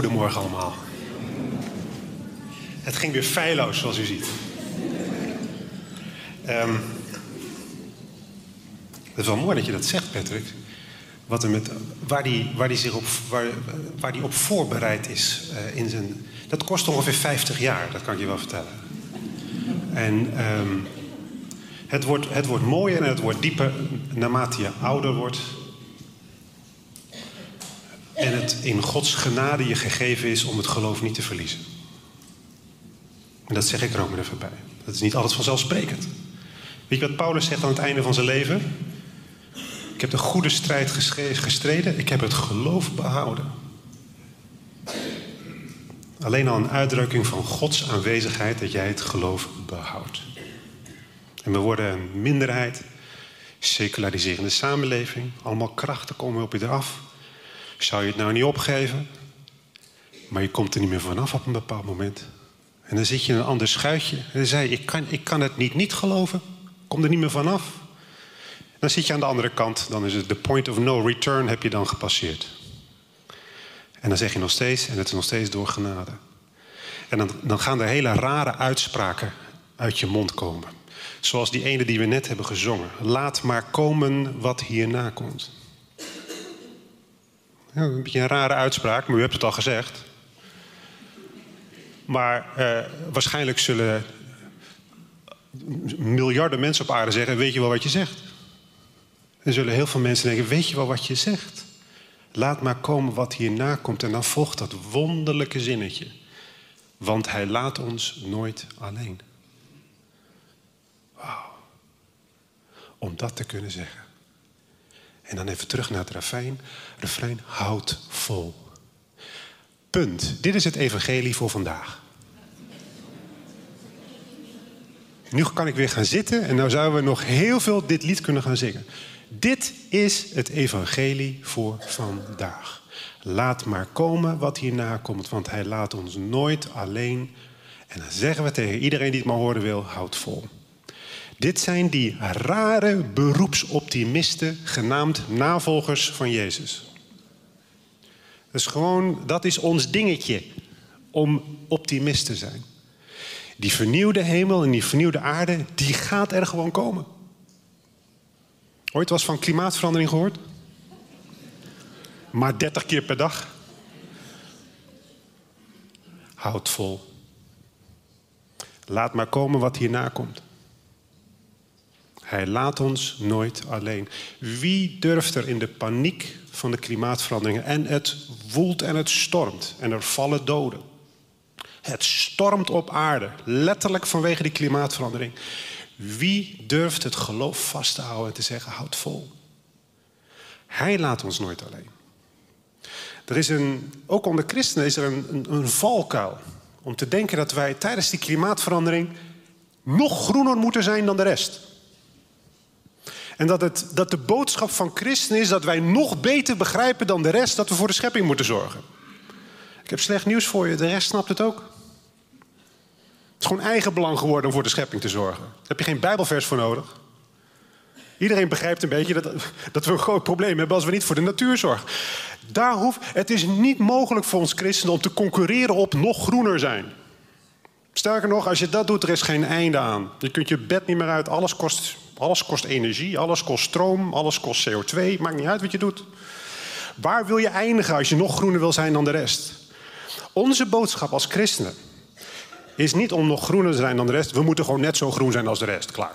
Goedemorgen allemaal. Het ging weer feilloos, zoals u ziet. Ehm, het is wel mooi dat je dat zegt, Patrick. Wat met, waar hij waar die zich op, waar, waar die op voorbereid is. eh, in zijn, dat kost ongeveer 50 jaar, dat kan ik je wel vertellen. En ehm, het, wordt, het wordt mooier en het wordt dieper naarmate je ouder wordt. En het in Gods genade je gegeven is om het geloof niet te verliezen. En dat zeg ik er ook maar even bij. Dat is niet altijd vanzelfsprekend. Weet je wat Paulus zegt aan het einde van zijn leven? Ik heb de goede strijd gestreden. Ik heb het geloof behouden. Alleen al een uitdrukking van Gods aanwezigheid dat jij het geloof behoudt. En we worden een minderheid, seculariserende samenleving. Allemaal krachten komen op je eraf. Zou je het nou niet opgeven? Maar je komt er niet meer vanaf op een bepaald moment. En dan zit je in een ander schuitje. En dan zei je, ik kan, ik kan het niet niet geloven. Ik kom er niet meer vanaf. Dan zit je aan de andere kant. Dan is het de point of no return heb je dan gepasseerd. En dan zeg je nog steeds, en het is nog steeds door genade. En dan, dan gaan er hele rare uitspraken uit je mond komen. Zoals die ene die we net hebben gezongen. Laat maar komen wat hierna komt. Ja, een beetje een rare uitspraak, maar u hebt het al gezegd. Maar eh, waarschijnlijk zullen miljarden mensen op aarde zeggen: Weet je wel wat je zegt? En zullen heel veel mensen denken: Weet je wel wat je zegt? Laat maar komen wat hierna komt. En dan volgt dat wonderlijke zinnetje. Want hij laat ons nooit alleen. Wauw. Om dat te kunnen zeggen. En dan even terug naar het refrein. Refrein, houd vol. Punt. Dit is het evangelie voor vandaag. Nu kan ik weer gaan zitten en nou zouden we nog heel veel dit lied kunnen gaan zingen. Dit is het evangelie voor vandaag. Laat maar komen wat hierna komt, want hij laat ons nooit alleen. En dan zeggen we tegen iedereen die het maar horen wil, houd vol. Dit zijn die rare beroepsoptimisten, genaamd navolgers van Jezus. Dus gewoon, dat is ons dingetje om optimist te zijn. Die vernieuwde hemel en die vernieuwde aarde, die gaat er gewoon komen. Ooit was van klimaatverandering gehoord? Maar 30 keer per dag. Houd vol. Laat maar komen wat hierna komt. Hij laat ons nooit alleen. Wie durft er in de paniek van de klimaatveranderingen en het woelt en het stormt en er vallen doden. Het stormt op aarde, letterlijk vanwege die klimaatverandering. Wie durft het geloof vast te houden en te zeggen: houd vol? Hij laat ons nooit alleen. Er is een, ook onder christenen is er een, een, een valkuil om te denken dat wij tijdens die klimaatverandering nog groener moeten zijn dan de rest. En dat, het, dat de boodschap van christenen is dat wij nog beter begrijpen dan de rest dat we voor de schepping moeten zorgen. Ik heb slecht nieuws voor je, de rest snapt het ook. Het is gewoon eigen belang geworden om voor de schepping te zorgen. Daar heb je geen Bijbelvers voor nodig. Iedereen begrijpt een beetje dat, dat we een groot probleem hebben als we niet voor de natuur zorgen. Daar hoeft, het is niet mogelijk voor ons christenen om te concurreren op nog groener zijn. Sterker nog, als je dat doet, er is geen einde aan. Je kunt je bed niet meer uit, alles kost, alles kost energie, alles kost stroom, alles kost CO2. Maakt niet uit wat je doet. Waar wil je eindigen als je nog groener wil zijn dan de rest? Onze boodschap als christenen is niet om nog groener te zijn dan de rest. We moeten gewoon net zo groen zijn als de rest. Klaar.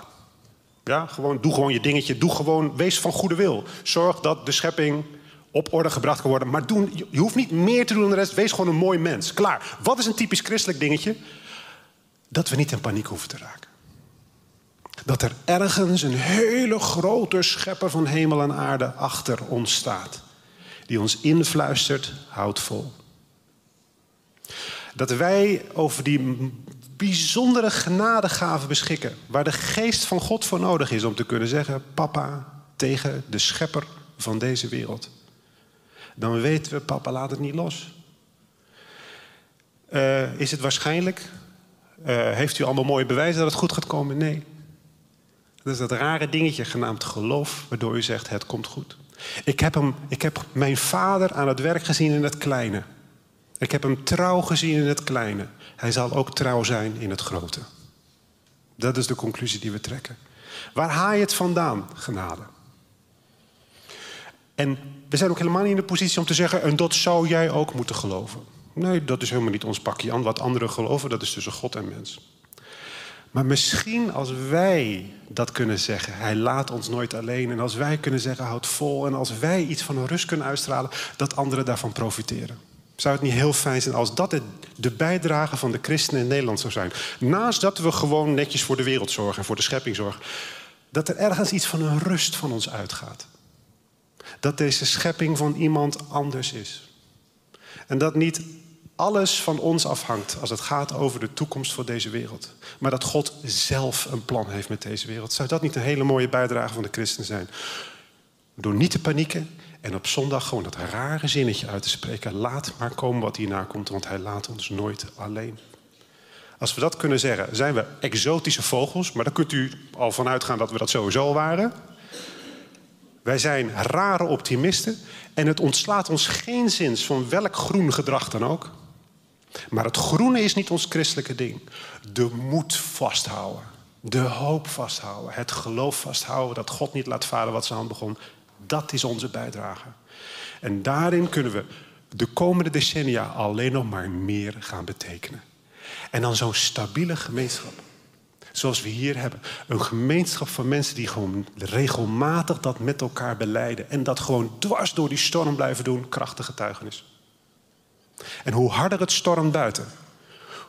Ja, gewoon, doe gewoon je dingetje. Doe gewoon, wees van goede wil. Zorg dat de schepping op orde gebracht kan worden. Maar doen, je hoeft niet meer te doen dan de rest. Wees gewoon een mooi mens. Klaar. Wat is een typisch christelijk dingetje? Dat we niet in paniek hoeven te raken. Dat er ergens een hele grote schepper van hemel en aarde achter ons staat. Die ons influistert, houd vol. Dat wij over die bijzondere genadegaven beschikken. Waar de geest van God voor nodig is om te kunnen zeggen: Papa tegen de schepper van deze wereld. Dan weten we, papa laat het niet los. Uh, is het waarschijnlijk? Uh, heeft u allemaal mooie bewijzen dat het goed gaat komen? Nee. Dat is dat rare dingetje genaamd geloof, waardoor u zegt: het komt goed. Ik heb, hem, ik heb mijn vader aan het werk gezien in het kleine. Ik heb hem trouw gezien in het kleine. Hij zal ook trouw zijn in het grote. Dat is de conclusie die we trekken. Waar haal je het vandaan, genade? En we zijn ook helemaal niet in de positie om te zeggen: en dat zou jij ook moeten geloven. Nee, dat is helemaal niet ons pakje aan. Wat anderen geloven, dat is tussen God en mens. Maar misschien als wij dat kunnen zeggen, hij laat ons nooit alleen. En als wij kunnen zeggen, houd vol. En als wij iets van rust kunnen uitstralen, dat anderen daarvan profiteren. Zou het niet heel fijn zijn als dat de bijdrage van de christenen in Nederland zou zijn? Naast dat we gewoon netjes voor de wereld zorgen en voor de schepping zorgen. Dat er ergens iets van een rust van ons uitgaat. Dat deze schepping van iemand anders is. En dat niet alles van ons afhangt als het gaat over de toekomst voor deze wereld. Maar dat God zelf een plan heeft met deze wereld. Zou dat niet een hele mooie bijdrage van de christen zijn? Door niet te panieken en op zondag gewoon dat rare zinnetje uit te spreken. Laat maar komen wat hierna komt, want hij laat ons nooit alleen. Als we dat kunnen zeggen, zijn we exotische vogels, maar dan kunt u al vanuit gaan dat we dat sowieso waren. Wij zijn rare optimisten en het ontslaat ons geen zins van welk groen gedrag dan ook. Maar het groene is niet ons christelijke ding. De moed vasthouden. De hoop vasthouden. Het geloof vasthouden dat God niet laat varen wat zijn hand begon. Dat is onze bijdrage. En daarin kunnen we de komende decennia alleen nog maar meer gaan betekenen. En dan zo'n stabiele gemeenschap. Zoals we hier hebben. Een gemeenschap van mensen die gewoon regelmatig dat met elkaar beleiden. En dat gewoon dwars door die storm blijven doen. Krachtige getuigenis. En hoe harder het stormt buiten,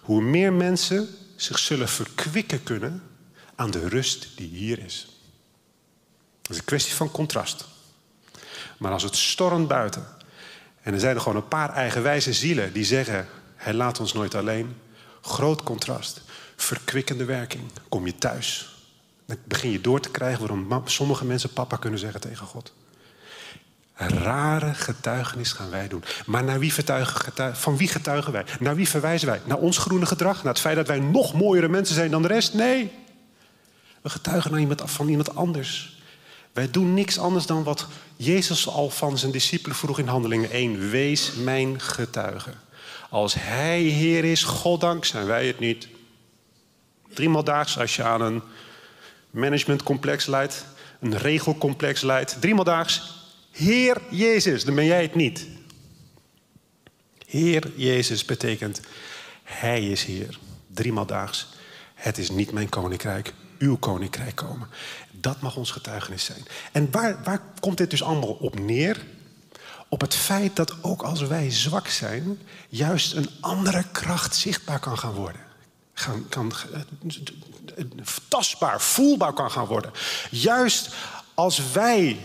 hoe meer mensen zich zullen verkwikken kunnen aan de rust die hier is. Dat is een kwestie van contrast. Maar als het stormt buiten en er zijn er gewoon een paar eigenwijze zielen die zeggen: Hij laat ons nooit alleen. Groot contrast, verkwikkende werking. Kom je thuis, dan begin je door te krijgen waarom sommige mensen papa kunnen zeggen tegen God rare getuigenis gaan wij doen. Maar naar wie van wie getuigen wij? Naar wie verwijzen wij? Naar ons groene gedrag? Naar het feit dat wij nog mooiere mensen zijn dan de rest? Nee. We getuigen naar iemand, van iemand anders. Wij doen niks anders dan wat Jezus al van zijn discipelen vroeg in Handelingen 1. Wees mijn getuige. Als Hij Heer is, Goddank, zijn wij het niet. Driemaal daags als je aan een managementcomplex leidt, een regelcomplex leidt. Driemaal daags Heer Jezus, dan ben jij het niet. Heer Jezus betekent Hij is Heer. Driemaal daags. Het is niet mijn koninkrijk, uw koninkrijk komen. Dat mag ons getuigenis zijn. En waar, waar komt dit dus allemaal op neer? Op het feit dat ook als wij zwak zijn, juist een andere kracht zichtbaar kan gaan worden. Gaan, kan, tastbaar, voelbaar kan gaan worden. Juist als wij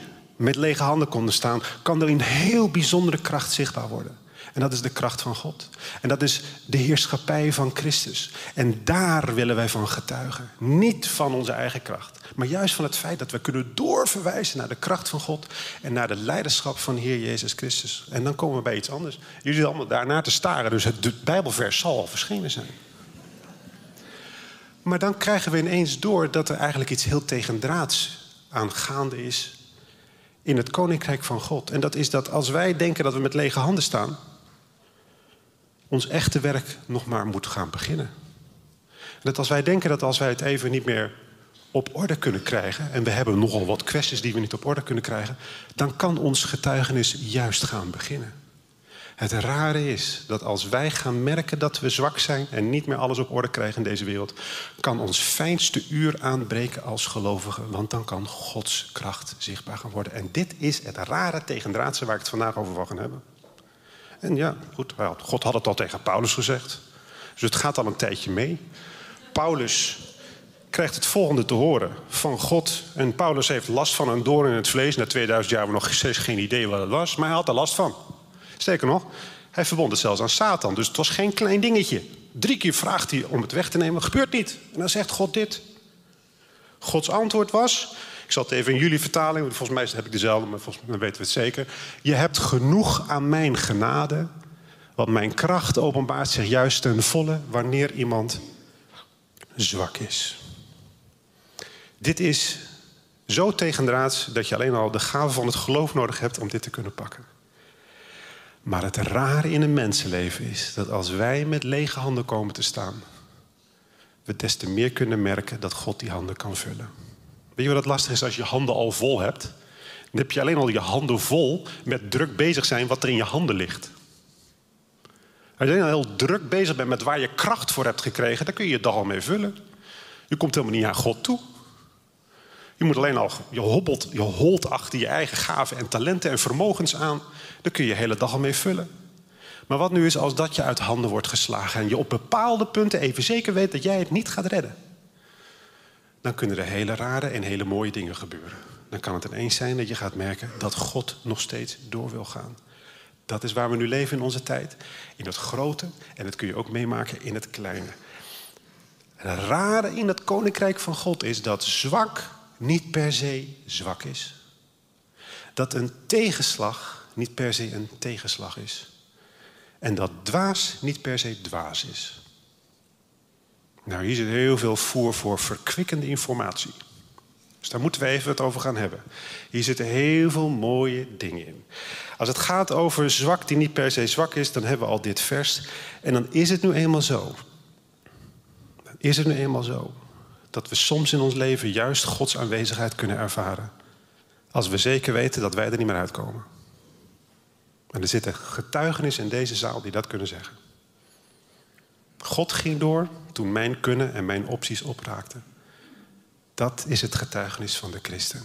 met lege handen konden staan, kan er een heel bijzondere kracht zichtbaar worden. En dat is de kracht van God. En dat is de heerschappij van Christus. En daar willen wij van getuigen. Niet van onze eigen kracht, maar juist van het feit dat we kunnen doorverwijzen naar de kracht van God en naar de leiderschap van Heer Jezus Christus. En dan komen we bij iets anders. Jullie zijn allemaal daarnaar te staren, dus het Bijbelvers zal al verschenen zijn. Maar dan krijgen we ineens door dat er eigenlijk iets heel tegendraads aan gaande is in het koninkrijk van God. En dat is dat als wij denken dat we met lege handen staan, ons echte werk nog maar moet gaan beginnen. En dat als wij denken dat als wij het even niet meer op orde kunnen krijgen, en we hebben nogal wat kwesties die we niet op orde kunnen krijgen, dan kan ons getuigenis juist gaan beginnen. Het rare is dat als wij gaan merken dat we zwak zijn en niet meer alles op orde krijgen in deze wereld, kan ons fijnste uur aanbreken als gelovigen, want dan kan Gods kracht zichtbaar gaan worden. En dit is het rare tegendraadse waar ik het vandaag over wil gaan hebben. En ja, goed, God had het al tegen Paulus gezegd. Dus het gaat al een tijdje mee. Paulus krijgt het volgende te horen van God. En Paulus heeft last van een doorn in het vlees. Na 2000 jaar hebben we nog steeds geen idee wat het was, maar hij had er last van. Sterker nog, Hij verbond het zelfs aan Satan, dus het was geen klein dingetje. Drie keer vraagt hij om het weg te nemen, gebeurt niet. En dan zegt God dit. Gods antwoord was, ik zal het even in jullie vertaling, volgens mij heb ik dezelfde, maar volgens mij weten we het zeker. Je hebt genoeg aan mijn genade, want mijn kracht openbaart zich juist ten volle wanneer iemand zwak is. Dit is zo tegendraads dat je alleen al de gave van het geloof nodig hebt om dit te kunnen pakken. Maar het rare in een mensenleven is dat als wij met lege handen komen te staan, we des te meer kunnen merken dat God die handen kan vullen. Weet je wat het lastig is als je handen al vol hebt? Dan heb je alleen al je handen vol met druk bezig zijn wat er in je handen ligt. Als je al heel druk bezig bent met waar je kracht voor hebt gekregen, dan kun je je dag al mee vullen. Je komt helemaal niet aan God toe. Je moet alleen al, je hobbelt, je holt achter je eigen gaven en talenten en vermogens aan. Dan kun je je hele dag al mee vullen. Maar wat nu is als dat je uit handen wordt geslagen en je op bepaalde punten even zeker weet dat jij het niet gaat redden? Dan kunnen er hele rare en hele mooie dingen gebeuren. Dan kan het ineens zijn dat je gaat merken dat God nog steeds door wil gaan. Dat is waar we nu leven in onze tijd. In het grote en dat kun je ook meemaken in het kleine. Het rare in het koninkrijk van God is dat zwak niet per se zwak is. Dat een tegenslag niet per se een tegenslag is. En dat dwaas niet per se dwaas is. Nou, hier zit heel veel voer voor verkwikkende informatie. Dus daar moeten we even het over gaan hebben. Hier zitten heel veel mooie dingen in. Als het gaat over zwak die niet per se zwak is, dan hebben we al dit vers. En dan is het nu eenmaal zo. Dan is het nu eenmaal zo dat we soms in ons leven juist Gods aanwezigheid kunnen ervaren. Als we zeker weten dat wij er niet meer uitkomen. En er zitten getuigenissen in deze zaal die dat kunnen zeggen. God ging door toen mijn kunnen en mijn opties opraakten. Dat is het getuigenis van de christen.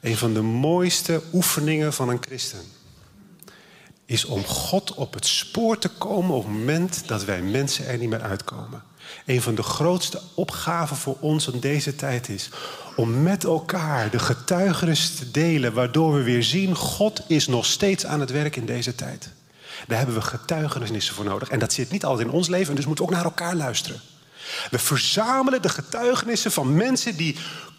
Een van de mooiste oefeningen van een christen is om God op het spoor te komen op het moment dat wij mensen er niet meer uitkomen. Een van de grootste opgaven voor ons in deze tijd is om met elkaar de getuigenis te delen, waardoor we weer zien, God is nog steeds aan het werk in deze tijd. Daar hebben we getuigenissen voor nodig. En dat zit niet altijd in ons leven, dus moeten we ook naar elkaar luisteren. We verzamelen de getuigenissen van mensen die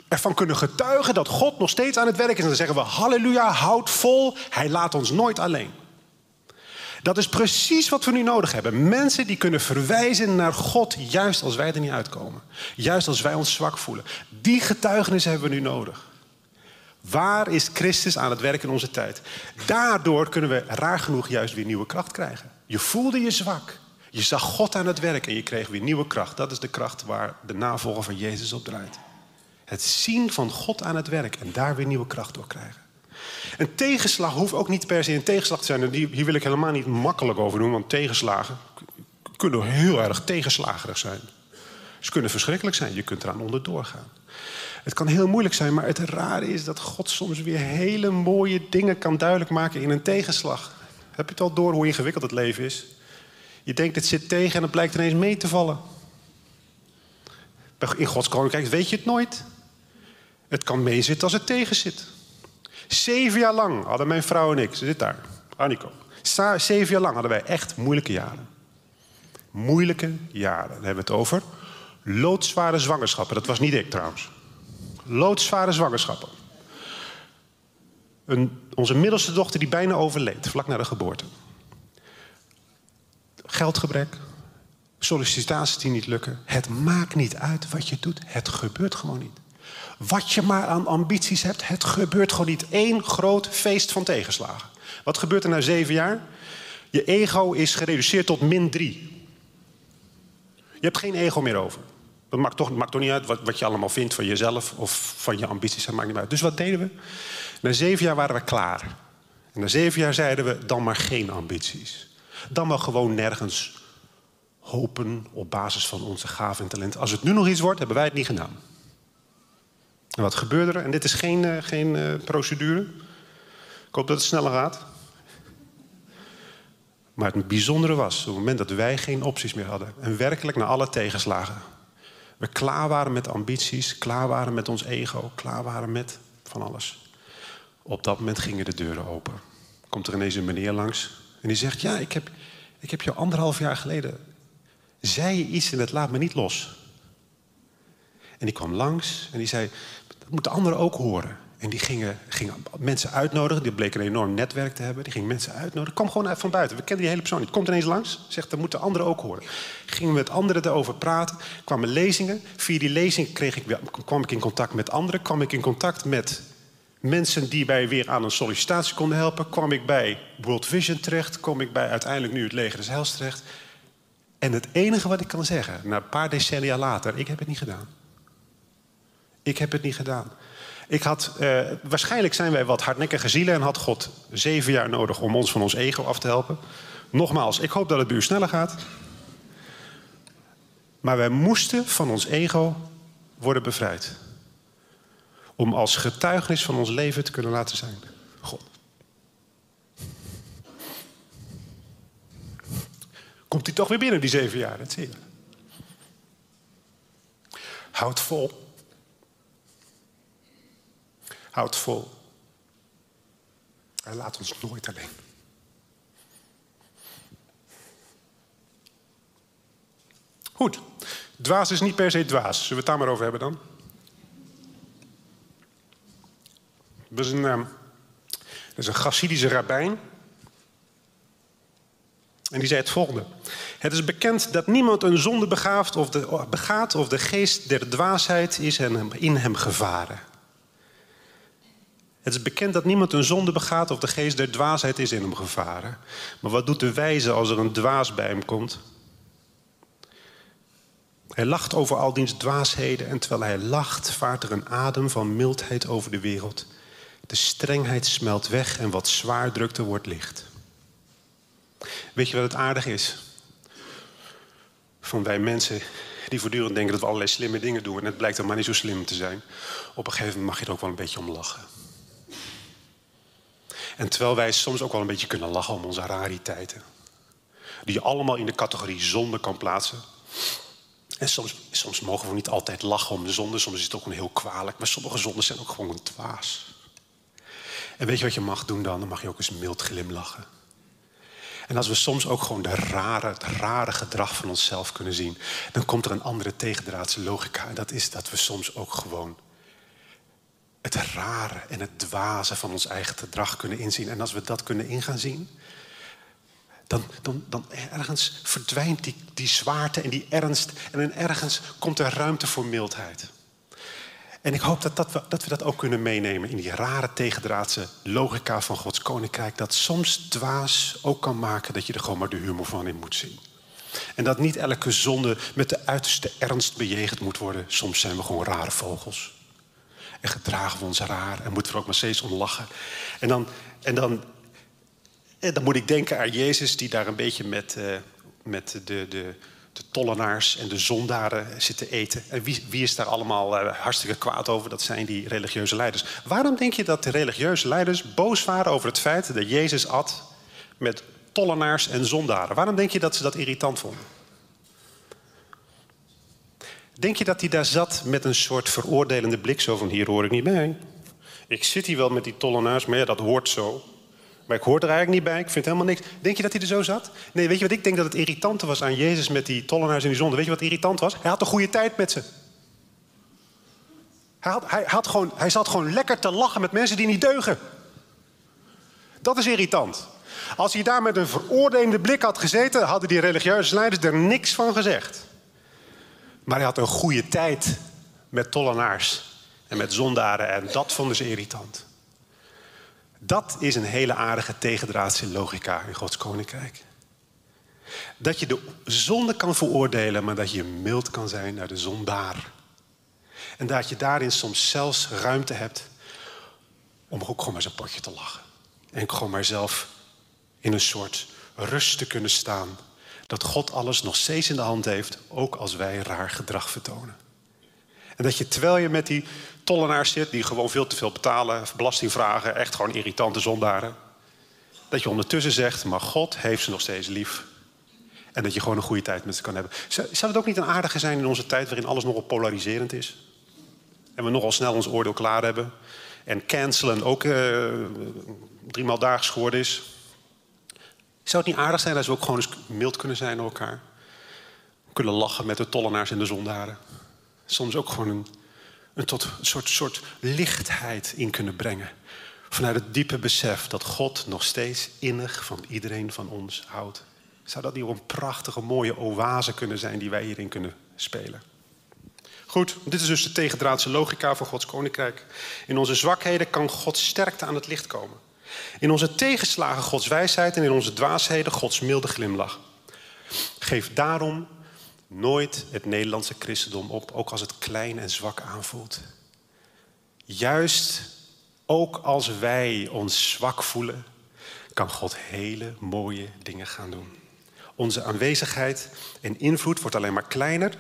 ervan kunnen getuigen dat God nog steeds aan het werk is. En dan zeggen we, halleluja, houd vol, hij laat ons nooit alleen. Dat is precies wat we nu nodig hebben. Mensen die kunnen verwijzen naar God, juist als wij er niet uitkomen. Juist als wij ons zwak voelen. Die getuigenis hebben we nu nodig. Waar is Christus aan het werk in onze tijd? Daardoor kunnen we raar genoeg juist weer nieuwe kracht krijgen. Je voelde je zwak. Je zag God aan het werk en je kreeg weer nieuwe kracht. Dat is de kracht waar de navolger van Jezus op draait. Het zien van God aan het werk en daar weer nieuwe kracht door krijgen. Een tegenslag hoeft ook niet per se een tegenslag te zijn. Hier wil ik helemaal niet makkelijk over doen, want tegenslagen kunnen heel erg tegenslagerig zijn. Ze kunnen verschrikkelijk zijn, je kunt eraan onderdoor gaan. Het kan heel moeilijk zijn, maar het rare is dat God soms weer hele mooie dingen kan duidelijk maken in een tegenslag. Heb je het al door hoe ingewikkeld het leven is? Je denkt het zit tegen en het blijkt ineens mee te vallen. In Gods koninkrijk weet je het nooit. Het kan meezitten als het tegen zit. Zeven jaar lang hadden mijn vrouw en ik, ze zit daar, Aniko. Zeven jaar lang hadden wij echt moeilijke jaren. Moeilijke jaren. Dan hebben we het over loodzware zwangerschappen. Dat was niet ik trouwens. Loodzware zwangerschappen. Een, onze middelste dochter die bijna overleed, vlak na de geboorte. Geldgebrek, sollicitaties die niet lukken. Het maakt niet uit wat je doet, het gebeurt gewoon niet. Wat je maar aan ambities hebt, het gebeurt gewoon niet. Eén groot feest van tegenslagen. Wat gebeurt er na zeven jaar? Je ego is gereduceerd tot min drie. Je hebt geen ego meer over. Dat maakt toch, maakt toch niet uit wat, wat je allemaal vindt van jezelf of van je ambities. Dat maakt niet uit. Dus wat deden we? Na zeven jaar waren we klaar. En na zeven jaar zeiden we, dan maar geen ambities. Dan maar gewoon nergens hopen op basis van onze gaven en talent. Als het nu nog iets wordt, hebben wij het niet gedaan. En wat gebeurde er? En dit is geen, uh, geen uh, procedure. Ik hoop dat het sneller gaat. Maar het bijzondere was, op het moment dat wij geen opties meer hadden... en werkelijk naar alle tegenslagen... we klaar waren met ambities, klaar waren met ons ego... klaar waren met van alles. Op dat moment gingen de deuren open. Komt er ineens een meneer langs En die zegt, ja, ik heb, ik heb jou anderhalf jaar geleden... zei je iets en het laat me niet los. En die kwam langs en die zei, dat moeten anderen ook horen. En die gingen, gingen mensen uitnodigen. Die bleken een enorm netwerk te hebben. Die gingen mensen uitnodigen. Kom gewoon uit van buiten. We kennen die hele persoon niet. Komt ineens langs. Zegt, dat moeten anderen ook horen. Gingen we met anderen erover praten. Kwamen lezingen. Via die lezing kreeg ik, kwam ik in contact met anderen. Kwam ik in contact met mensen die mij weer aan een sollicitatie konden helpen. Kwam ik bij World Vision terecht. Kwam ik bij uiteindelijk nu het Leger des Heils terecht. En het enige wat ik kan zeggen, na een paar decennia later, ik heb het niet gedaan. Ik heb het niet gedaan. Ik had, uh, waarschijnlijk zijn wij wat hardnekkige zielen en had God zeven jaar nodig om ons van ons ego af te helpen. Nogmaals, ik hoop dat het bij u sneller gaat. Maar wij moesten van ons ego worden bevrijd. Om als getuigenis van ons leven te kunnen laten zijn. God. Komt hij toch weer binnen, die zeven jaar? Dat zie. Houd vol. Houd vol. Hij laat ons nooit alleen. Goed. Dwaas is niet per se dwaas. Zullen we het daar maar over hebben dan? Dat is een, uh, dat is een Chassidische rabbijn. En die zei het volgende. Het is bekend dat niemand een zonde begaat of de, begaat of de geest der dwaasheid is in hem gevaren. Het is bekend dat niemand een zonde begaat of de geest der dwaasheid is in hem gevaren. Maar wat doet de wijze als er een dwaas bij hem komt? Hij lacht over al diens dwaasheden en terwijl hij lacht vaart er een adem van mildheid over de wereld. De strengheid smelt weg en wat zwaar drukte wordt licht. Weet je wat het aardig is? Van wij mensen die voortdurend denken dat we allerlei slimme dingen doen en het blijkt dan maar niet zo slim te zijn. Op een gegeven moment mag je er ook wel een beetje om lachen. En terwijl wij soms ook wel een beetje kunnen lachen om onze rariteiten. Die je allemaal in de categorie zonde kan plaatsen. En soms, soms mogen we niet altijd lachen om de zonde. Soms is het ook een heel kwalijk. Maar sommige zonden zijn ook gewoon dwaas. En weet je wat je mag doen dan? Dan mag je ook eens mild glimlachen. En als we soms ook gewoon de rare, het rare gedrag van onszelf kunnen zien... dan komt er een andere tegendraadse logica. En dat is dat we soms ook gewoon het rare en het dwaze van ons eigen gedrag kunnen inzien. En als we dat kunnen ingaan zien, dan, dan, dan ergens verdwijnt die, die zwaarte en die ernst. En ergens komt er ruimte voor mildheid. En ik hoop dat, dat, we, dat we dat ook kunnen meenemen in die rare tegendraadse logica van Gods koninkrijk. Dat soms dwaas ook kan maken dat je er gewoon maar de humor van in moet zien. En dat niet elke zonde met de uiterste ernst bejegend moet worden. Soms zijn we gewoon rare vogels. En gedragen we ons raar en moeten we er ook maar steeds om lachen. En dan, en dan, en dan moet ik denken aan Jezus die daar een beetje met, uh, met de, de, de tollenaars en de zondaren zitten eten. En wie, wie is daar allemaal uh, hartstikke kwaad over? Dat zijn die religieuze leiders. Waarom denk je dat de religieuze leiders boos waren over het feit dat Jezus at met tollenaars en zondaren? Waarom denk je dat ze dat irritant vonden? Denk je dat hij daar zat met een soort veroordelende blik, zo van hier hoor ik niet bij? Ik zit hier wel met die tollenaars, maar ja, dat hoort zo. Maar ik hoor er eigenlijk niet bij, ik vind helemaal niks. Denk je dat hij er zo zat? Nee, weet je wat ik denk dat het irritante was aan Jezus met die tollenaars en die zonde? Weet je wat irritant was? Hij had een goede tijd met ze. Hij, had, hij, had gewoon, hij zat gewoon lekker te lachen met mensen die niet deugen. Dat is irritant. Als hij daar met een veroordelende blik had gezeten, hadden die religieuze leiders er niks van gezegd. Maar hij had een goede tijd met tollenaars en met zondaren en dat vonden ze irritant. Dat is een hele aardige tegendraadse logica in Gods koninkrijk. Dat je de zonde kan veroordelen, maar dat je mild kan zijn naar de zondaar. En dat je daarin soms zelfs ruimte hebt om ook gewoon maar zijn potje te lachen. En gewoon maar zelf in een soort rust te kunnen staan dat God alles nog steeds in de hand heeft, ook als wij raar gedrag vertonen. En dat je terwijl je met die tollenaars zit, die gewoon veel te veel betalen, belasting vragen, echt gewoon irritante zondaren, dat je ondertussen zegt, maar God heeft ze nog steeds lief. En dat je gewoon een goede tijd met ze kan hebben. Zou het ook niet een aardige zijn in onze tijd waarin alles nogal polariserend is? En we nogal snel ons oordeel klaar hebben. En cancelen ook uh, driemaal daags geworden is. Zou het niet aardig zijn als we ook gewoon eens mild kunnen zijn naar elkaar? Kunnen lachen met de tollenaars en de zondaren. Soms ook gewoon een, een tot soort, soort lichtheid in kunnen brengen. Vanuit het diepe besef dat God nog steeds innig van iedereen van ons houdt. Zou dat niet een prachtige, mooie oase kunnen zijn die wij hierin kunnen spelen? Goed, dit is dus de tegendraadse logica van Gods koninkrijk. In onze zwakheden kan Gods sterkte aan het licht komen. In onze tegenslagen Gods wijsheid en in onze dwaasheden Gods milde glimlach. Geef daarom nooit het Nederlandse christendom op, ook als het klein en zwak aanvoelt. Juist ook als wij ons zwak voelen, kan God hele mooie dingen gaan doen. Onze aanwezigheid en invloed wordt alleen maar kleiner.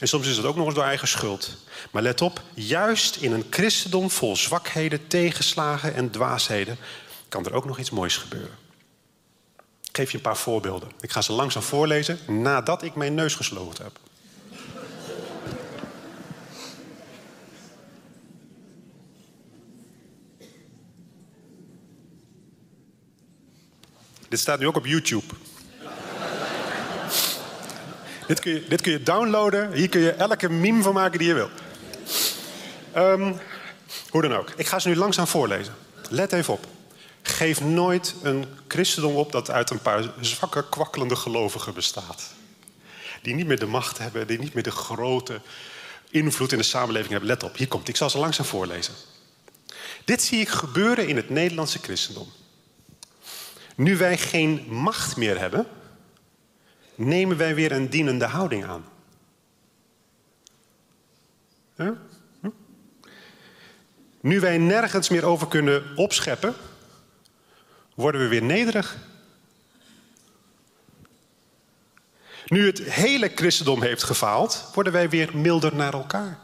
En soms is het ook nog eens door eigen schuld. Maar let op, juist in een christendom vol zwakheden, tegenslagen en dwaasheden kan er ook nog iets moois gebeuren. Ik geef je een paar voorbeelden. Ik ga ze langzaam voorlezen nadat ik mijn neus gesloten heb. Dit staat nu ook op YouTube. dit, kun je, dit kun je downloaden. Hier kun je elke meme van maken die je wil. Ehm, hoe dan ook. Ik ga ze nu langzaam voorlezen. Let even op. Geef nooit een christendom op dat uit een paar zwakke, kwakkelende gelovigen bestaat. Die niet meer de macht hebben, die niet meer de grote invloed in de samenleving hebben. Let op, hier komt. Ik zal ze langzaam voorlezen. Dit zie ik gebeuren in het Nederlandse christendom. Nu wij geen macht meer hebben, nemen wij weer een dienende houding aan. Nu wij nergens meer over kunnen opscheppen, worden we weer nederig. Nu het hele christendom heeft gefaald, worden wij weer milder naar elkaar.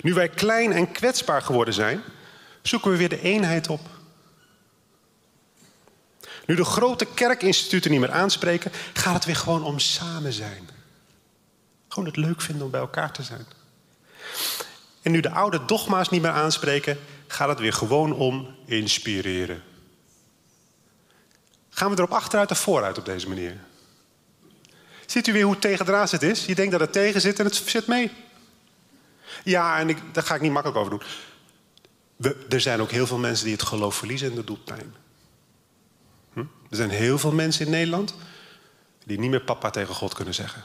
Nu wij klein en kwetsbaar geworden zijn, zoeken we weer de eenheid op. Nu de grote kerkinstituten niet meer aanspreken, gaat het weer gewoon om samen zijn. Gewoon het leuk vinden om bij elkaar te zijn. En nu de oude dogma's niet meer aanspreken, gaat het weer gewoon om inspireren. Gaan we erop achteruit of vooruit op deze manier? Ziet u weer hoe tegendraads het is? Je denkt dat het tegen zit en het zit mee. Ja, en ik, daar ga ik niet makkelijk over doen. Er zijn ook heel veel mensen die het geloof verliezen en dat doet pijn. Hm? Er zijn heel veel mensen in Nederland die niet meer papa tegen God kunnen zeggen.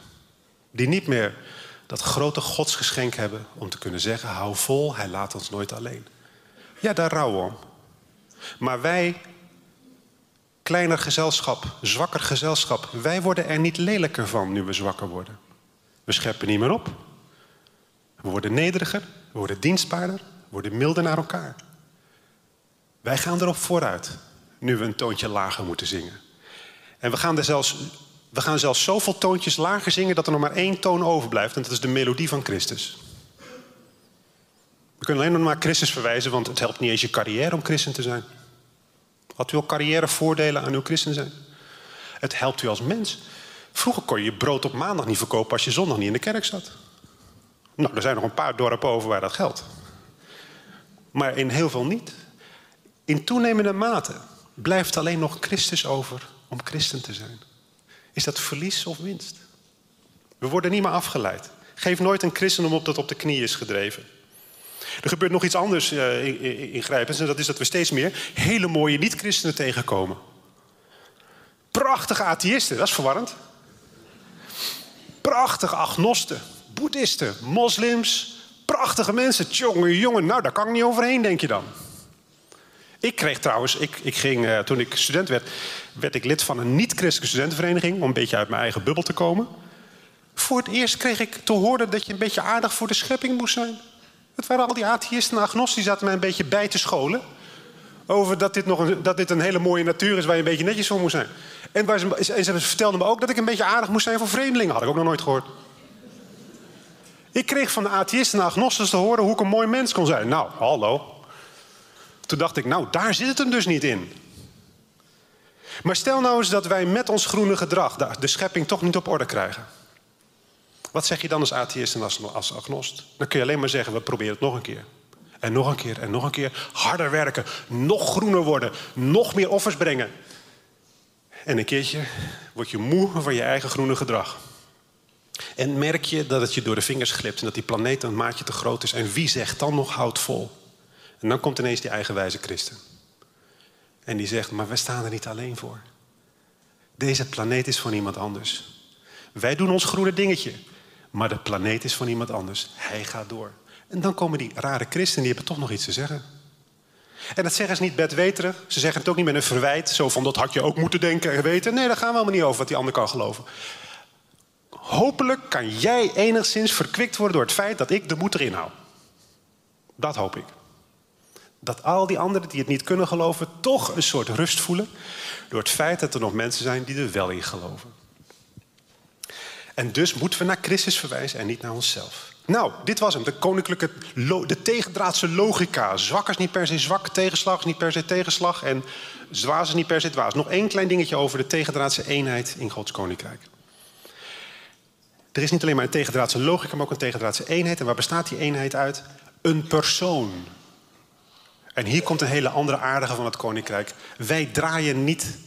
Die niet meer dat grote godsgeschenk hebben om te kunnen zeggen: hou vol, hij laat ons nooit alleen. Ja, daar rouwen we om. Maar wij, kleiner gezelschap, zwakker gezelschap, wij worden er niet lelijker van nu we zwakker worden. We scheppen niet meer op. We worden nederiger, we worden dienstbaarder, we worden milder naar elkaar. Wij gaan erop vooruit, nu we een toontje lager moeten zingen. En we gaan er zelfs we gaan zelfs zoveel toontjes lager zingen dat er nog maar één toon overblijft. En dat is de melodie van Christus. Kunnen alleen nog maar Christus verwijzen, want het helpt niet eens je carrière om christen te zijn. Had u al carrièrevoordelen aan uw christen zijn? Het helpt u als mens. Vroeger kon je je brood op maandag niet verkopen als je zondag niet in de kerk zat. Nou, er zijn nog een paar dorpen over waar dat geldt. Maar in heel veel niet. In toenemende mate blijft alleen nog Christus over om christen te zijn. Is dat verlies of winst? We worden niet meer afgeleid. Geef nooit een christendom op dat op de knie is gedreven. Er gebeurt nog iets anders uh, ingrijpends. En dat is dat we steeds meer hele mooie niet-christenen tegenkomen. Prachtige atheïsten, dat is verwarrend. Prachtige agnosten, boeddhisten, moslims. Prachtige mensen. Jongen, jongen, nou daar kan ik niet overheen, denk je dan. Ik kreeg trouwens, ik, ik ging, uh, toen ik student werd, werd ik lid van een niet-christelijke studentenvereniging om een beetje uit mijn eigen bubbel te komen. Voor het eerst kreeg ik te horen dat je een beetje aardig voor de schepping moest zijn. Het waren al die atheïsten en agnosten die zaten mij een beetje bij te scholen. Over dat dit, nog een, dat dit een hele mooie natuur is waar je een beetje netjes voor moest zijn. En, ze, en vertelden me ook dat ik een beetje aardig moest zijn voor vreemdelingen. Had ik ook nog nooit gehoord. Ik kreeg van de atheïsten en agnosten te horen hoe ik een mooi mens kon zijn. Nou, hallo. Toen dacht ik, nou, daar zit het hem dus niet in. Maar stel nou eens dat wij met ons groene gedrag de schepping toch niet op orde krijgen. Wat zeg je dan als atheïst en als, agnost? Dan kun je alleen maar zeggen, we proberen het nog een keer. En nog een keer en nog een keer. Harder werken, nog groener worden, nog meer offers brengen. En een keertje word je moe van je eigen groene gedrag. En merk je dat het je door de vingers glipt en dat die planeet een maatje te groot is. En wie zegt dan nog houd vol? En dan komt ineens die eigenwijze christen. En die zegt, maar wij staan er niet alleen voor. Deze planeet is van iemand anders. Wij doen ons groene dingetje. Maar de planeet is van iemand anders. Hij gaat door. En dan komen die rare christenen, die hebben toch nog iets te zeggen. En dat zeggen ze niet bedweterig. Ze zeggen het ook niet met een verwijt. Zo van, dat had je ook moeten denken en weten. Nee, daar gaan we helemaal niet over wat die ander kan geloven. Hopelijk kan jij enigszins verkwikt worden door het feit dat ik de moed erin hou. Dat hoop ik. Dat al die anderen die het niet kunnen geloven, toch een soort rust voelen. Door het feit dat er nog mensen zijn die er wel in geloven. En dus moeten we naar Christus verwijzen en niet naar onszelf. Nou, dit was hem. De koninklijke, de tegendraadse logica. Zwak is niet per se zwak, tegenslag is niet per se tegenslag. En zwaar is niet per se dwaas. Nog één klein dingetje over de tegendraadse eenheid in Gods koninkrijk. Er is niet alleen maar een tegendraadse logica, maar ook een tegendraadse eenheid. En waar bestaat die eenheid uit? Een persoon. En hier komt een hele andere aardige van het koninkrijk. Wij draaien niet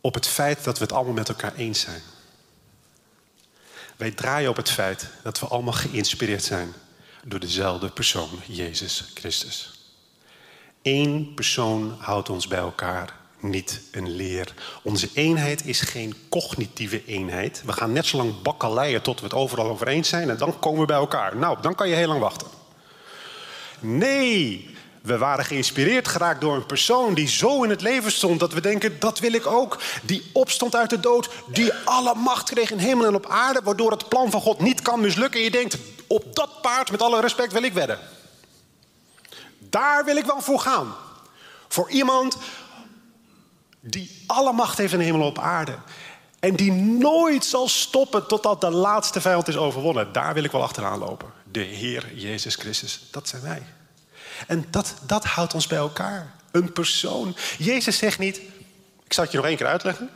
op het feit dat we het allemaal met elkaar eens zijn. Wij draaien op het feit dat we allemaal geïnspireerd zijn door dezelfde persoon, Jezus Christus. Eén persoon houdt ons bij elkaar, niet een leer. Onze eenheid is geen cognitieve eenheid. We gaan net zo lang bakkeleien tot we het overal over eens zijn en dan komen we bij elkaar. Nou, dan kan je heel lang wachten. Nee, we waren geïnspireerd geraakt door een persoon die zo in het leven stond dat we denken, dat wil ik ook. Die opstond uit de dood, die alle macht kreeg in hemel en op aarde, waardoor het plan van God niet kan mislukken. En je denkt, op dat paard, met alle respect, wil ik wedden. Daar wil ik wel voor gaan. Voor iemand die alle macht heeft in hemel en op aarde. En die nooit zal stoppen totdat de laatste vijand is overwonnen. Daar wil ik wel achteraan lopen. De Heer Jezus Christus, dat zijn wij. En dat, dat houdt ons bij elkaar. Een persoon. Jezus zegt niet, ik zal het je nog één keer uitleggen.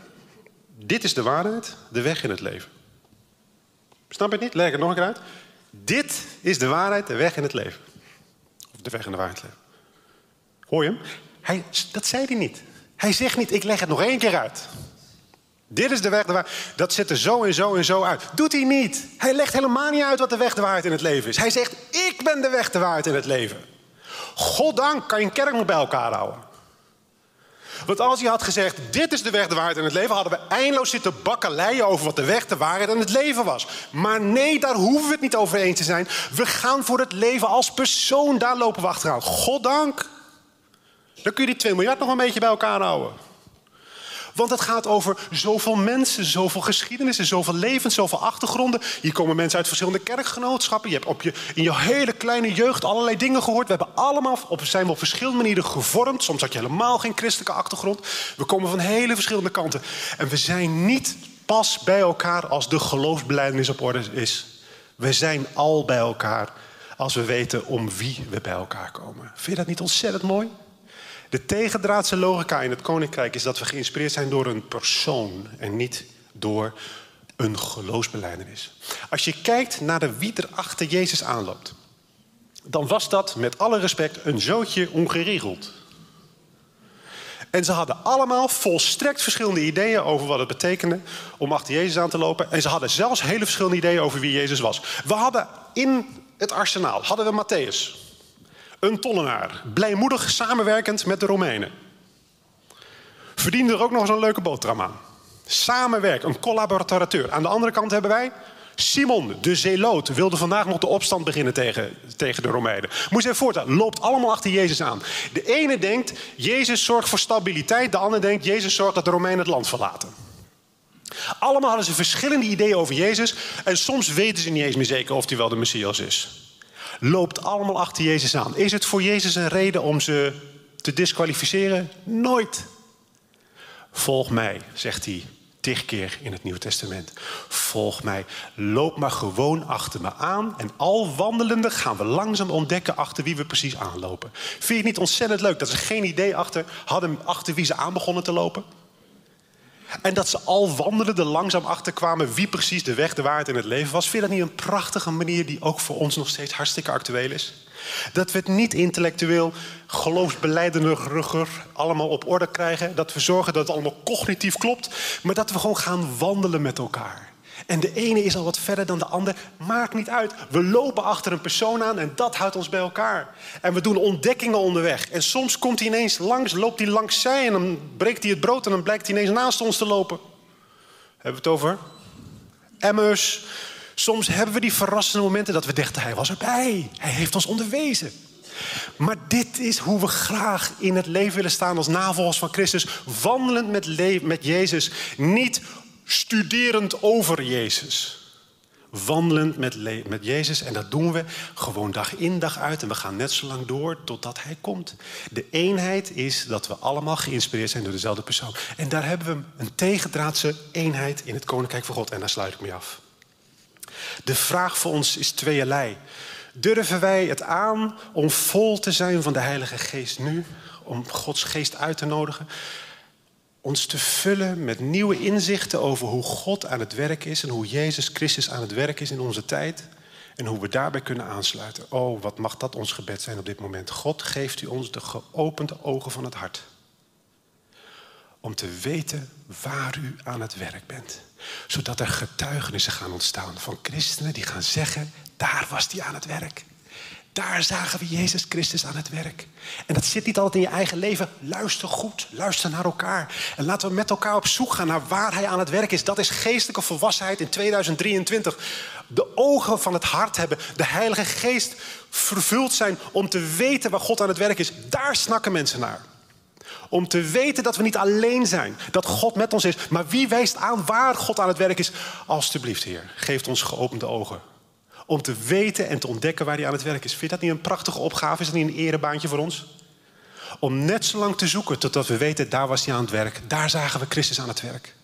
Dit is de waarheid, de weg in het leven. Snap je het niet? Leg het nog een keer uit. Dit is de waarheid, de weg in het leven. Of de weg in de waarheid leven. Hoor je hem? Hij, dat zei hij niet. Hij zegt niet, ik leg het nog één keer uit. Dit is de weg de waarheid. Dat zit er zo en zo en zo uit. Doet hij niet. Hij legt helemaal niet uit wat de weg de waarheid in het leven is. Hij zegt, ik ben de weg de waarheid in het leven. Goddank kan je een kerk nog bij elkaar houden. Want als hij had gezegd, dit is de weg, de waarheid en het leven... hadden we eindeloos zitten bakkeleien over wat de weg, de waarheid en het leven was. Maar nee, daar hoeven we het niet over eens te zijn. We gaan voor het leven als persoon, daar lopen we achteraan. Goddank. Dan kun je die 2 miljard nog een beetje bij elkaar houden. Want het gaat over zoveel mensen, zoveel geschiedenissen, zoveel levens, zoveel achtergronden. Hier komen mensen uit verschillende kerkgenootschappen. Je hebt op je, in je hele kleine jeugd allerlei dingen gehoord. We hebben allemaal op, zijn we op verschillende manieren gevormd. Soms had je helemaal geen christelijke achtergrond. We komen van hele verschillende kanten. En we zijn niet pas bij elkaar als de geloofsbelijdenis op orde is. We zijn al bij elkaar als we weten om wie we bij elkaar komen. Vind je dat niet ontzettend mooi? De tegendraadse logica in het koninkrijk is dat we geïnspireerd zijn door een persoon en niet door een geloofsbeleidenis. Als je kijkt naar de wie er achter Jezus aanloopt, dan was dat met alle respect een zootje ongeregeld. En ze hadden allemaal volstrekt verschillende ideeën over wat het betekende om achter Jezus aan te lopen. En ze hadden zelfs hele verschillende ideeën over wie Jezus was. We hadden in het arsenaal hadden we Matthäus. Een tollenaar, blijmoedig samenwerkend met de Romeinen. Verdiende er ook nog eens een leuke boterham aan. Samenwerk, een collaborateur. Aan de andere kant hebben wij Simon, de zeeloot, wilde vandaag nog de opstand beginnen tegen, tegen de Romeinen. Moet je even voorstellen, loopt allemaal achter Jezus aan. De ene denkt, Jezus zorgt voor stabiliteit. De ander denkt, Jezus zorgt dat de Romeinen het land verlaten. Allemaal hadden ze verschillende ideeën over Jezus. En soms weten ze niet eens meer zeker of hij wel de Messias is loopt allemaal achter Jezus aan. Is het voor Jezus een reden om ze te disqualificeren? Nooit. Volg mij, zegt hij tig keer in het Nieuwe Testament. Volg mij, loop maar gewoon achter me aan. En al wandelende gaan we langzaam ontdekken achter wie we precies aanlopen. Vind je het niet ontzettend leuk dat ze geen idee achter hadden achter wie ze aan begonnen te lopen? En dat ze al wandelende langzaam achterkwamen wie precies de weg, de waarheid in het leven was. Vind je dat niet een prachtige manier die ook voor ons nog steeds hartstikke actueel is? Dat we het niet intellectueel, geloofsbeleidendiger allemaal op orde krijgen. Dat we zorgen dat het allemaal cognitief klopt. Maar dat we gewoon gaan wandelen met elkaar. En de ene is al wat verder dan de ander. Maakt niet uit. We lopen achter een persoon aan en dat houdt ons bij elkaar. En we doen ontdekkingen onderweg. En soms komt hij ineens langs, loopt hij langs zij en dan breekt hij het brood en dan blijkt hij ineens naast ons te lopen. Hebben we het over? Emmers. Soms hebben we die verrassende momenten dat we dachten, hij was erbij. Hij heeft ons onderwezen. Maar dit is hoe we graag in het leven willen staan als navolgers van Christus. Wandelend met, met Jezus. Niet studerend over Jezus. Wandelend met, met Jezus. En dat doen we gewoon dag in dag uit. En we gaan net zo lang door totdat Hij komt. De eenheid is dat we allemaal geïnspireerd zijn door dezelfde persoon. En daar hebben we een tegendraadse eenheid in het Koninkrijk van God. En daar sluit ik mee af. De vraag voor ons is tweeërlei. Durven wij het aan om vol te zijn van de Heilige Geest nu? Om Gods Geest uit te nodigen? Ons te vullen met nieuwe inzichten over hoe God aan het werk is en hoe Jezus Christus aan het werk is in onze tijd. En hoe we daarbij kunnen aansluiten. Oh, wat mag dat ons gebed zijn op dit moment. God geeft u ons de geopende ogen van het hart. Om te weten waar u aan het werk bent. Zodat er getuigenissen gaan ontstaan van christenen die gaan zeggen, daar was hij aan het werk. Daar zagen we Jezus Christus aan het werk. En dat zit niet altijd in je eigen leven. Luister goed, luister naar elkaar. En laten we met elkaar op zoek gaan naar waar Hij aan het werk is. Dat is geestelijke volwassenheid in 2023. De ogen van het hart hebben, de Heilige Geest vervuld zijn om te weten waar God aan het werk is. Daar snakken mensen naar. Om te weten dat we niet alleen zijn, dat God met ons is. Maar wie wijst aan waar God aan het werk is? Alsjeblieft, Heer, geeft ons geopende ogen om te weten en te ontdekken waar hij aan het werk is. Vind je dat niet een prachtige opgave? Is dat niet een erebaantje voor ons? Om net zo lang te zoeken totdat we weten, daar was hij aan het werk. Daar zagen we Christus aan het werk.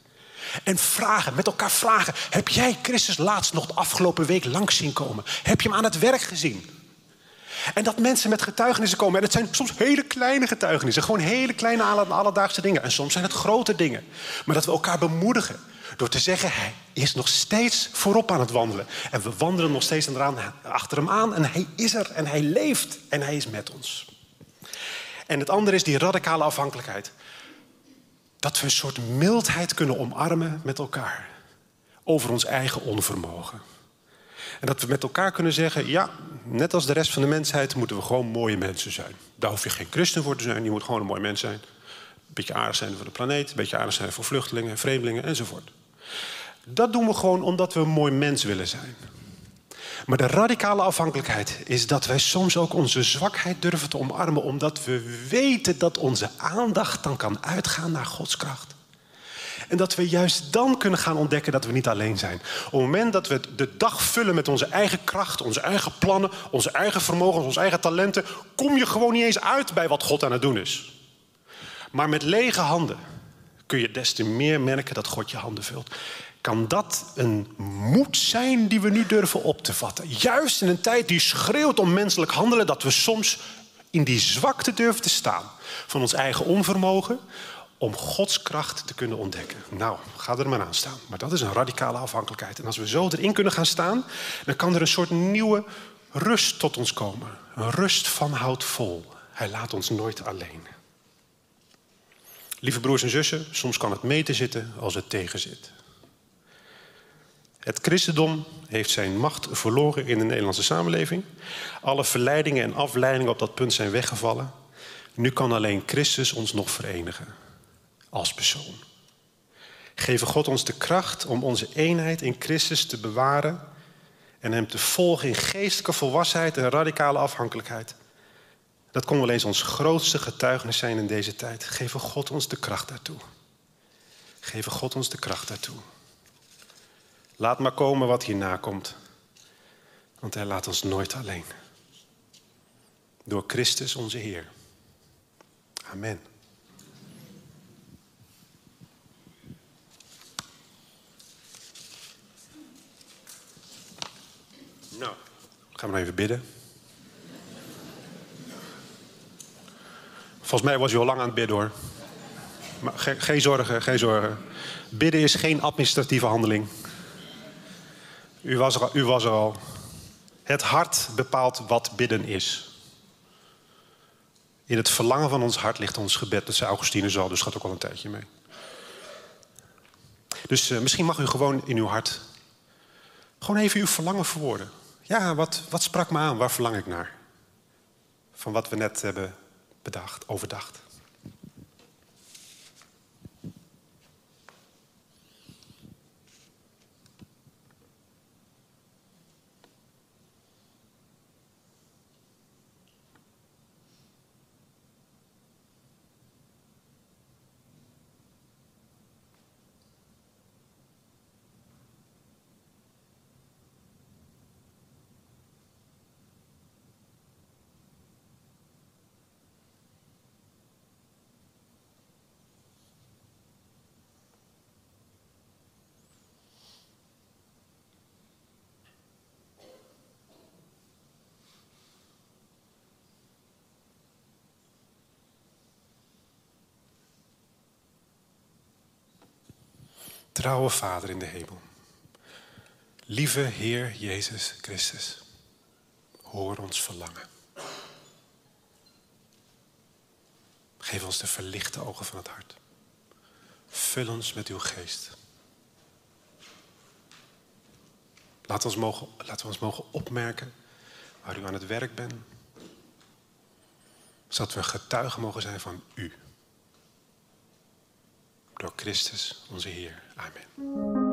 En vragen, met elkaar vragen. Heb jij Christus laatst nog de afgelopen week langs zien komen? Heb je hem aan het werk gezien? En dat mensen met getuigenissen komen. En het zijn soms hele kleine getuigenissen. Gewoon hele kleine alledaagse dingen. En soms zijn het grote dingen. Maar dat we elkaar bemoedigen. Door te zeggen, hij is nog steeds voorop aan het wandelen. En we wandelen nog steeds achter hem aan. En hij is er en hij leeft en hij is met ons. En het andere is die radicale afhankelijkheid. Dat we een soort mildheid kunnen omarmen met elkaar. Over ons eigen onvermogen. En dat we met elkaar kunnen zeggen: ja, net als de rest van de mensheid moeten we gewoon mooie mensen zijn. Daar hoef je geen christen voor te zijn, je moet gewoon een mooi mens zijn. Een beetje aardig zijn voor de planeet, een beetje aardig zijn voor vluchtelingen, vreemdelingen enzovoort. Dat doen we gewoon omdat we een mooi mens willen zijn. Maar de radicale afhankelijkheid is dat wij soms ook onze zwakheid durven te omarmen, omdat we weten dat onze aandacht dan kan uitgaan naar Gods kracht. En dat we juist dan kunnen gaan ontdekken dat we niet alleen zijn. Op het moment dat we de dag vullen met onze eigen kracht, onze eigen plannen, onze eigen vermogens, onze eigen talenten, kom je gewoon niet eens uit bij wat God aan het doen is. Maar met lege handen kun je des te meer merken dat God je handen vult. Kan dat een moed zijn die we nu durven op te vatten? Juist in een tijd die schreeuwt om menselijk handelen, dat we soms in die zwakte durven te staan van ons eigen onvermogen om Gods kracht te kunnen ontdekken. Nou, ga er maar aan staan. Maar dat is een radicale afhankelijkheid. En als we zo erin kunnen gaan staan, dan kan er een soort nieuwe rust tot ons komen. Een rust van hout vol. Hij laat ons nooit alleen. Lieve broers en zussen, soms kan het meten zitten als het tegenzit. Het christendom heeft zijn macht verloren in de Nederlandse samenleving. Alle verleidingen en afleidingen op dat punt zijn weggevallen. Nu kan alleen Christus ons nog verenigen als persoon. Geven God ons de kracht om onze eenheid in Christus te bewaren en Hem te volgen in geestelijke volwassenheid en radicale afhankelijkheid. Dat kon wel eens ons grootste getuigenis zijn in deze tijd. Geven God ons de kracht daartoe. Geven God ons de kracht daartoe. Laat maar komen wat hierna komt. Want Hij laat ons nooit alleen. Door Christus onze Heer. Amen. Nou, gaan we even bidden. Volgens mij was u al lang aan het bidden hoor. Maar geen zorgen, geen zorgen. Bidden is geen administratieve handeling. U was er, u was er al. Het hart bepaalt wat bidden is. In het verlangen van ons hart ligt ons gebed. Dat zei Augustine al, dus gaat ook al een tijdje mee. Dus uh, misschien mag u gewoon in uw hart gewoon even uw verlangen verwoorden. Ja, wat, wat sprak me aan? Waar verlang ik naar? Van wat we net hebben bedacht, overdacht. Trouwe Vader in de hemel. Lieve Heer Jezus Christus, hoor ons verlangen. Geef ons de verlichte ogen van het hart. Vul ons met uw geest. Laat ons mogen, laten we ons mogen opmerken waar u aan het werk bent. Zodat we getuigen mogen zijn van u. Door Christus, onze Heer. Amen.